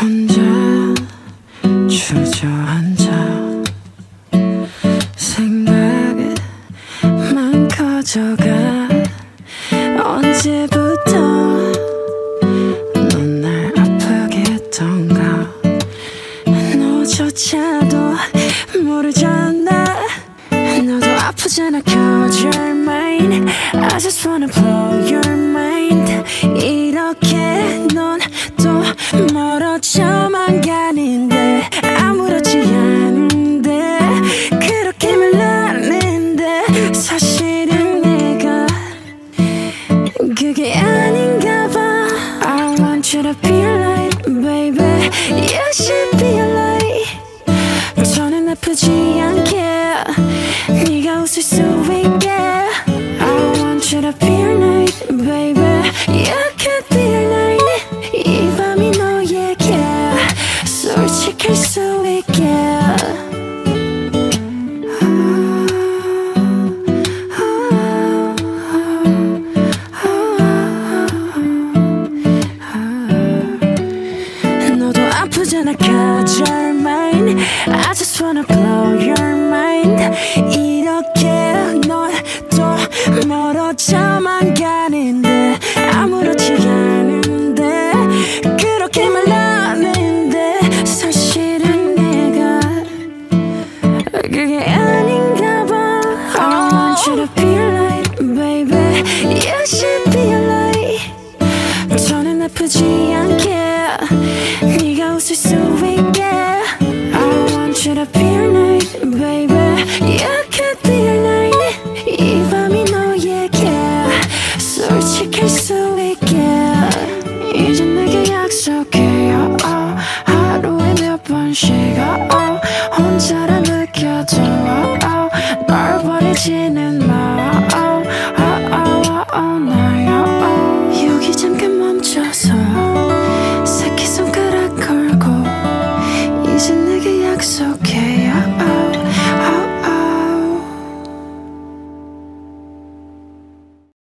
혼자 주저앉아 생각만 커져가 언제부터 넌 날 아프게 했던가? 너조차도 모르잖아. 너도 아프잖아. Cause you're mine I just wanna blow your mind 그게 아닌가 봐 I want you to be like baby You should be like 저는 아프지 않게 네가 웃을 수 있게 I want you to be 아프잖아 cause you're mine I just wanna blow your mind 이렇게 넌또 멀어져만 가는데 아무렇지 않은데 그렇게 말하는데 사실은 내가 그게 아닌가 봐 I want you to be like baby You should be like 저는 아프지 않게 could be like 이 밤이 너에게 솔직할 수 있게. 이제 내게 약속해요. oh, 하루에 몇 번씩 oh, oh, 혼자라 느껴도 oh, 널 버리지는 마